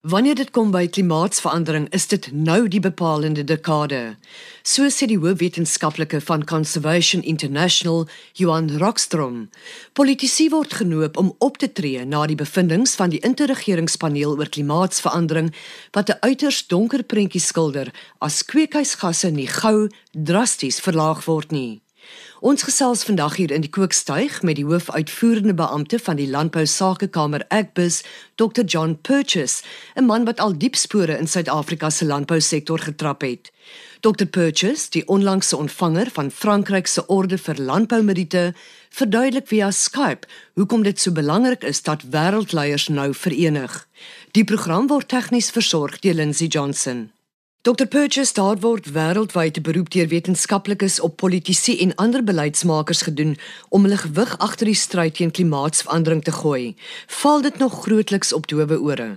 Wanneer dit kom by klimaatsverandering, is dit nou die bepalende dekade. So sê die hoofwetenskaplike van Conservation International, Johan Rockstrom. Politici word genoop om op te tree na die bevindinge van die interregeringspaneel oor klimaatsverandering wat 'n uiters donker prentjie skilder as kweekhuisgasse nie gou drasties verlaag word nie. Ons gesels vandag hier in die kookstuig met die hoofuitvoerende beampte van die Landbou Sakekamer Agbus, Dr John Purchase, 'n man wat al diep spore in Suid-Afrika se landbousektor getrap het. Dr Purchase, die onlangse ontvanger van Frankryk se orde vir landboumeriete, verduidelik via Skype hoekom dit so belangrik is dat wêreldleiers nou verenig. Die program word tegnies versorg deur Lindsey Johnson. Dr Purchase daar word wêreldwyd beroep deur wetenskaplikes op politici en ander beleidsmakers gedoen om hulle gewig agter die stryd teen klimaatsverandering te gooi. Val dit nog grootliks op doewe ore?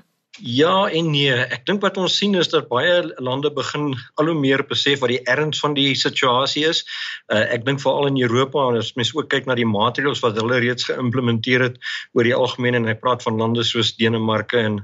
Ja en nee, ek dink wat ons sien is dat baie lande begin al hoe meer besef wat die erns van die situasie is. Uh, ek dink veral in Europa en as mens ook kyk na die maatreëls wat hulle reeds geïmplementeer het oor die algemeen en ek praat van lande soos Denemarke en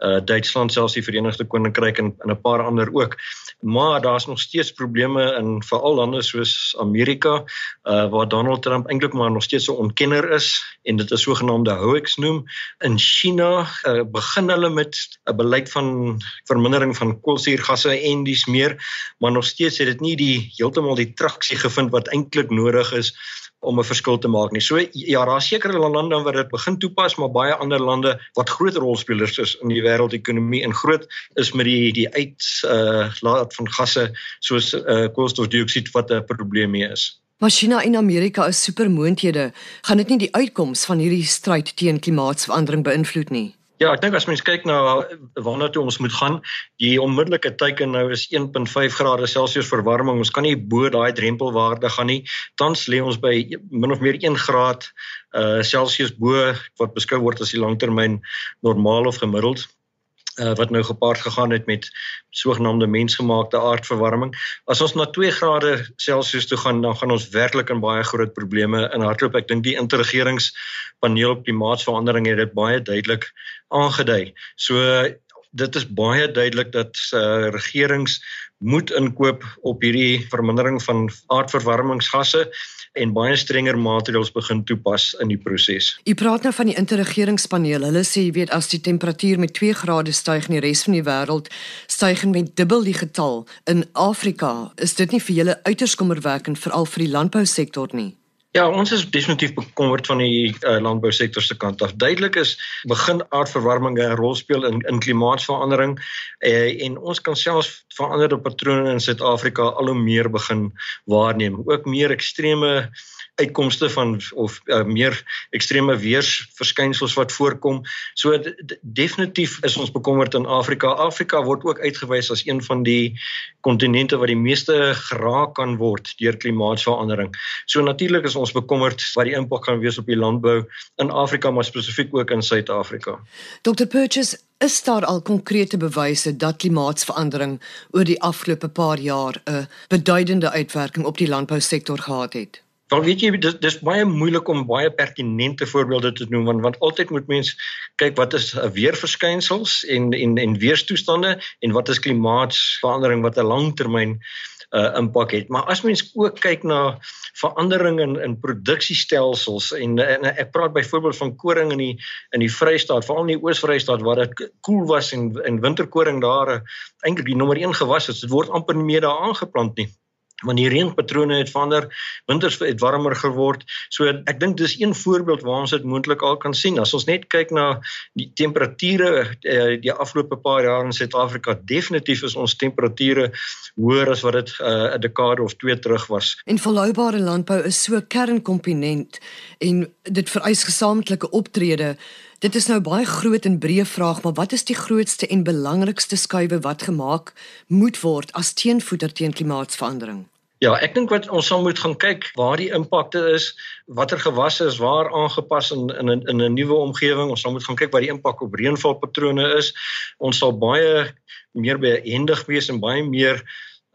uh Duitsland selfs die Verenigde Koninkryk en en 'n paar ander ook. Maar daar's nog steeds probleme in veral lande soos Amerika uh waar Donald Trump eintlik maar nog steeds 'n ontkenner is en dit is sogenaamde hoax noem. In China uh begin hulle met 'n beleid van vermindering van koolsuurgasse en dis meer, maar nog steeds het dit nie die heeltemal die traksie gevind wat eintlik nodig is om 'n verskil te maak nie. So ja, daar seker lande wat dit begin toepas, maar baie ander lande wat groot rolspelers is in die wêreldekonomie en groot is met die die uit uh laat van gasse soos uh koolstofdioksied wat 'n probleem hier is. Maar China en Amerika is supermoondhede. Gaan dit nie die uitkoms van hierdie stryd teen klimaatsverandering beïnvloed nie? Ja, ek dink as mens kyk na waarna toe ons moet gaan, die onmiddellike teiken nou is 1.5 grade Celsius verwarming. Ons kan nie bo daai drempelwaarde gaan nie. Tans lê ons by min of meer 1 graad uh Celsius bo wat beskou word as die langtermyn normaal of gemiddeld uh, wat nou gepaard gegaan het met sogenaamde mensgemaakte aardverwarming. As ons na 2 grade Celsius toe gaan, dan gaan ons werklik in baie groot probleme in hardloop. Ek dink die interregeringspaneel op klimaatsverandering het dit baie duidelik aangedui. So dit is baie duidelik dat uh, regerings moet inkoop op hierdie vermindering van aardverwarmingsgasse en baie strenger maatreëls begin toepas in die proses. U praat nou van die interregeringspaneel. Hulle sê jy weet as die temperatuur met 2 grade styg in die res van die wêreld, styg met dubbel die getal in Afrika. Is dit nie vir julle uiters kommerwekkend veral vir die landbousektor nie? Ja, ons is definitief bekommerd van die uh, landbousektor se kant af. Duidelik is begin aardverwarming 'n rol speel in in klimaatsverandering uh, en ons kan selfs veranderde patrone in Suid-Afrika al hoe meer begin waarneem. Ook meer ekstreme uitkomste van of uh, meer ekstreme weersverskynsels wat voorkom. So definitief is ons bekommerd in Afrika. Afrika word ook uitgewys as een van die kontinente wat die meeste geraak kan word deur klimaatsverandering. So natuurlik is ons bekommerd wat die impak gaan wees op die landbou in Afrika maar spesifiek ook in Suid-Afrika. Dr Purchase Is daar al konkrete bewyse dat klimaatsverandering oor die afgelope paar jaar 'n beduidende uitwerking op die landbousektor gehad het? Want weet jy dis dis baie moeilik om baie pertinente voorbeelde te noem want want altyd moet mens kyk wat is weerverskynsels en en en weerstoestande en wat is klimaatsverandering wat 'n langtermyn uh impak het. Maar as mens ook kyk na verandering in in produksiestelsels en, en ek praat byvoorbeeld van koring in die in die Vrystaat, veral in die Oos-Vrystaat waar dit koel cool was en en winterkoring daar uh, eintlik die nommer 1 gewas is. Dit word amper nie meer daar aangeplant nie want die reënpatrone het verander, winters het warmer geword. So ek dink dis een voorbeeld waar ons dit moontlik al kan sien. As ons net kyk na die temperature uh, die afgelope paar jaar in Suid-Afrika, definitief is ons temperature hoër as wat dit eh, 'n uh, dekade of twee terug was. En volhoubare landbou is so 'n kernkomponent en dit vereis gesamentlike optrede Dit is nou baie groot en breë vraag, maar wat is die grootste en belangrikste skuwe wat gemaak moet word as teenvoeter teen klimaatsverandering? Ja, ek dink wat ons sal moet gaan kyk waar die impakte is, watter gewasse is waar aangepas in in in 'n nuwe omgewing. Ons sal moet gaan kyk wat die impak op reënvalpatrone is. Ons sal baie meer behendig wees en baie meer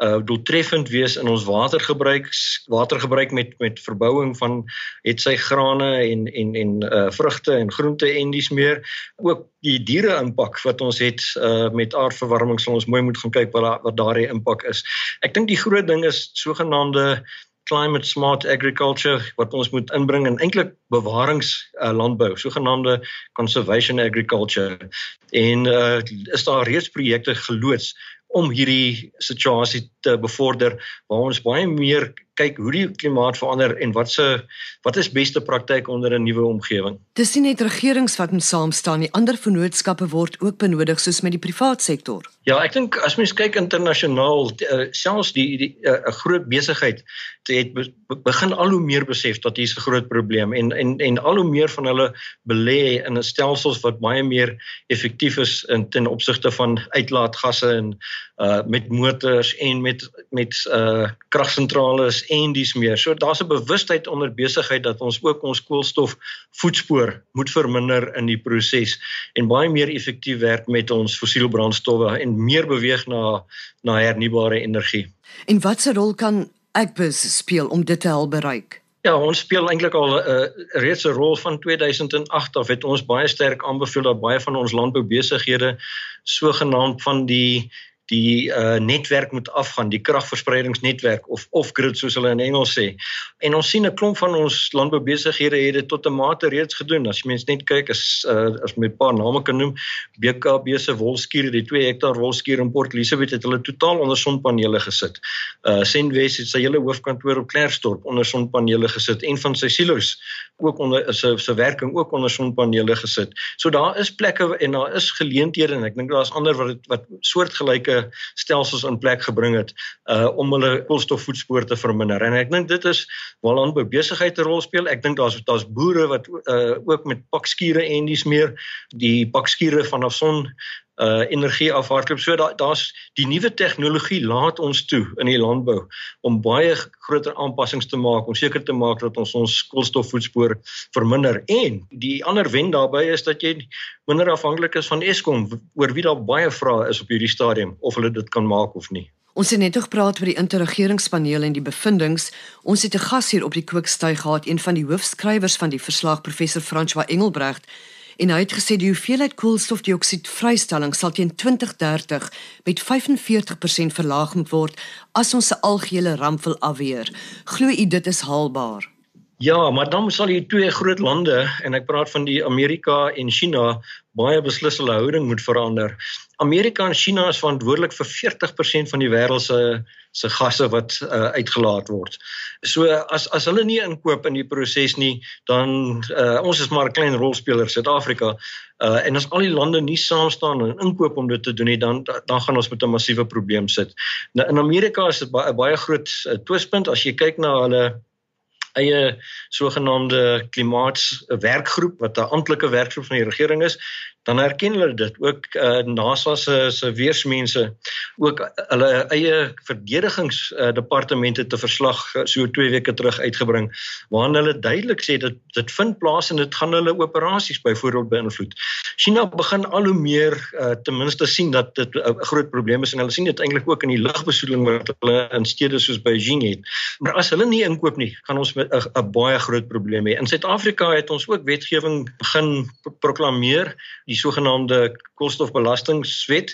uh doeltreffend wees in ons watergebruik watergebruik met met verbouing van het sy grane en en en uh vrugte en groente en dis meer ook die diere impak wat ons het uh met aardverwarming sal ons mooi moet gaan kyk wat wat daardie impak is. Ek dink die groot ding is sogenaamde climate smart agriculture wat ons moet inbring en eintlik bewarings uh, landbou, sogenaamde conservation agriculture. En uh is daar reeds projekte geloods om hierdie situasie te bevorder waar ons baie meer kyk hoe die klimaat verander en wat se wat is beste praktyk onder 'n nuwe omgewing. Dis nie net regerings wat moet saam staan nie, ander vennootskappe word ook benodig soos met die privaat sektor. Ja, ek dink as mens kyk internasionaal, uh, selfs die 'n uh, eh, groot besigheid het begin al hoe meer besef dat hier 'n groot probleem en en en al hoe meer van hulle belê in 'n stelsels wat baie meer effektief is in ten opsigte van uitlaatgasse en uh met motors en met met uh kragsentrales en dis meer. So daar's 'n bewustheid onder besigheid dat ons ook ons koolstof voetspoor moet verminder in die proses en baie meer effektief werk met ons fossiel brandstowwe en meer beweeg na na hernubare energie. En watse rol kan Agbus speel om dit te help bereik? Ja, ons speel eintlik al 'n uh, reeds 'n rol van 2008 af het ons baie sterk aanbeveel dat baie van ons landboubesighede sogenaamd van die die uh, netwerk moet afgaan, die kragverspreidingsnetwerk of off grid soos hulle in Engels sê. En ons sien 'n klomp van ons landboubesighede het dit tot 'n mate reeds gedoen. As jy mens net kyk as uh, as met 'n paar name kan noem, BKB se wolskiere, die 2 hektaar wolskier in Port Elizabeth het hulle totaal onder sonpanele gesit. Uh Sendwes het sy hele hoofkantoor op Klerksdorp onder sonpanele gesit en van sy silos ook onder sy sy werking ook onder sonpanele gesit. So daar is plekke en daar is geleenthede en ek dink daar's ander wat wat soortgelyke stelsels in plek gebring het uh om hulle koolstofvoetspoor te verminder. En ek dink dit is waar landbou besigheid 'n rol speel. Ek dink daar's daar's boere wat uh ook met pakskiere en dis meer die pakskiere vanaf son uh energie afhardloop. So daar daar's die nuwe tegnologie laat ons toe in die landbou om baie groter aanpassings te maak om seker te maak dat ons ons koolstofvoetspoor verminder. En die ander wen daarbey is dat jy minder afhanklik is van Eskom oor wie daar baie vrae is op hierdie stadium of hulle dit kan maak of nie. Ons het net gepraat oor die interregeringspaneel en die bevindinge. Ons het 'n gas hier op die kookstuig gehad, een van die hoofskrywers van die verslag, professor François Engelbrecht en hy het gesê die hoeveelheid koolstofdioksied vrystelling sal teen 2030 met 45% verlaag moet word as ons se algehele ramp wil afweer. Glo u dit is haalbaar? Ja, maar dan sal hier twee groot lande en ek praat van die Amerika en China baie beslis hulle houding moet verander. Amerika en China is verantwoordelik vir 40% van die wêreld se se gasse wat uh, uitgelaat word. So as as hulle nie inkoop in die proses nie, dan uh, ons is maar 'n klein rolspeler Suid-Afrika. Uh, en as al die lande nie saam staan en inkoop om dit te doen nie, dan dan gaan ons met 'n massiewe probleem sit. Nou in Amerika is dit baie baie groot uh, twispunt as jy kyk na hulle eie sogenaamde klimaatswerkgroep wat 'n amptelike werkgroep van die regering is, dan erken hulle dit ook uh, NASA se se weersmense ook hulle eie verdedigingsdepartemente uh, te verslag uh, so 2 weke terug uitgebring waarin hulle duidelik sê dat dit vind plaas en dit gaan hulle operasies byvoorbeeld beïnvloed. China begin al hoe meer uh, ten minste sien dat dit 'n uh, groot probleem is en hulle sien dit eintlik ook in die lugbesoedeling wat hulle in stede soos Beijing het. Maar as hulle nie inkoop nie, gaan ons 'n baie groot probleem hê. In Suid-Afrika het ons ook wetgewing begin proklameer die die sogenaamde koolstofbelastingwet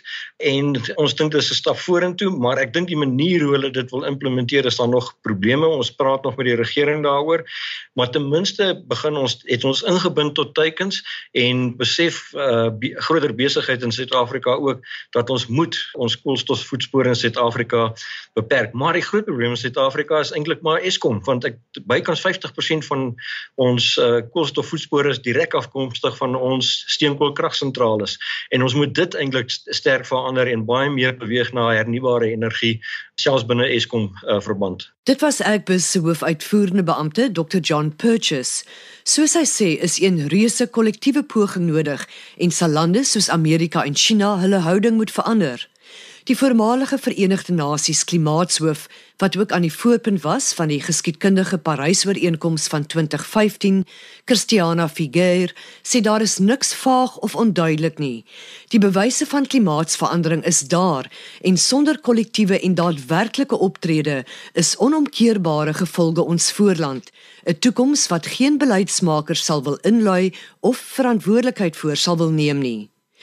en ons dink dit is 'n stap vorentoe, maar ek dink die manier hoe hulle dit wil implementeer is daar nog probleme. Ons praat nog met die regering daaroor, maar ten minste begin ons het ons ingebind tot teikens en besef uh be, groter besigheid in Suid-Afrika ook dat ons moet ons koolstofvoetspoor in Suid-Afrika beperk. Maar die groot probleem in Suid-Afrika is eintlik maar Eskom, want ek bykans 50% van ons uh koolstofvoetspore is direk afkomstig van ons steenkoolkrag kragsentrales en ons moet dit eintlik sterk verander en baie meer beweeg na hernubare energie selfs binne Eskom uh, verband. Dit was Agbus se hoofuitvoerende beampte Dr John Purchase. Soos hy sê, is 'n reuse kollektiewe poging nodig en sal lande soos Amerika en China hulle houding moet verander. Die voormalige Verenigde Nasies klimaatshoof wat ook aan die voorpunt was van die geskiedkundige Parys-ooreenkoms van 2015, Christiana Figuer, sê daar is niks vaag of onduidelik nie. Die bewyse van klimaatsverandering is daar en sonder kollektiewe en daadwerklike optrede is onomkeerbare gevolge ons voorland, 'n toekoms wat geen beleidsmakers sal wil inlei of verantwoordelikheid voor sal wil neem nie.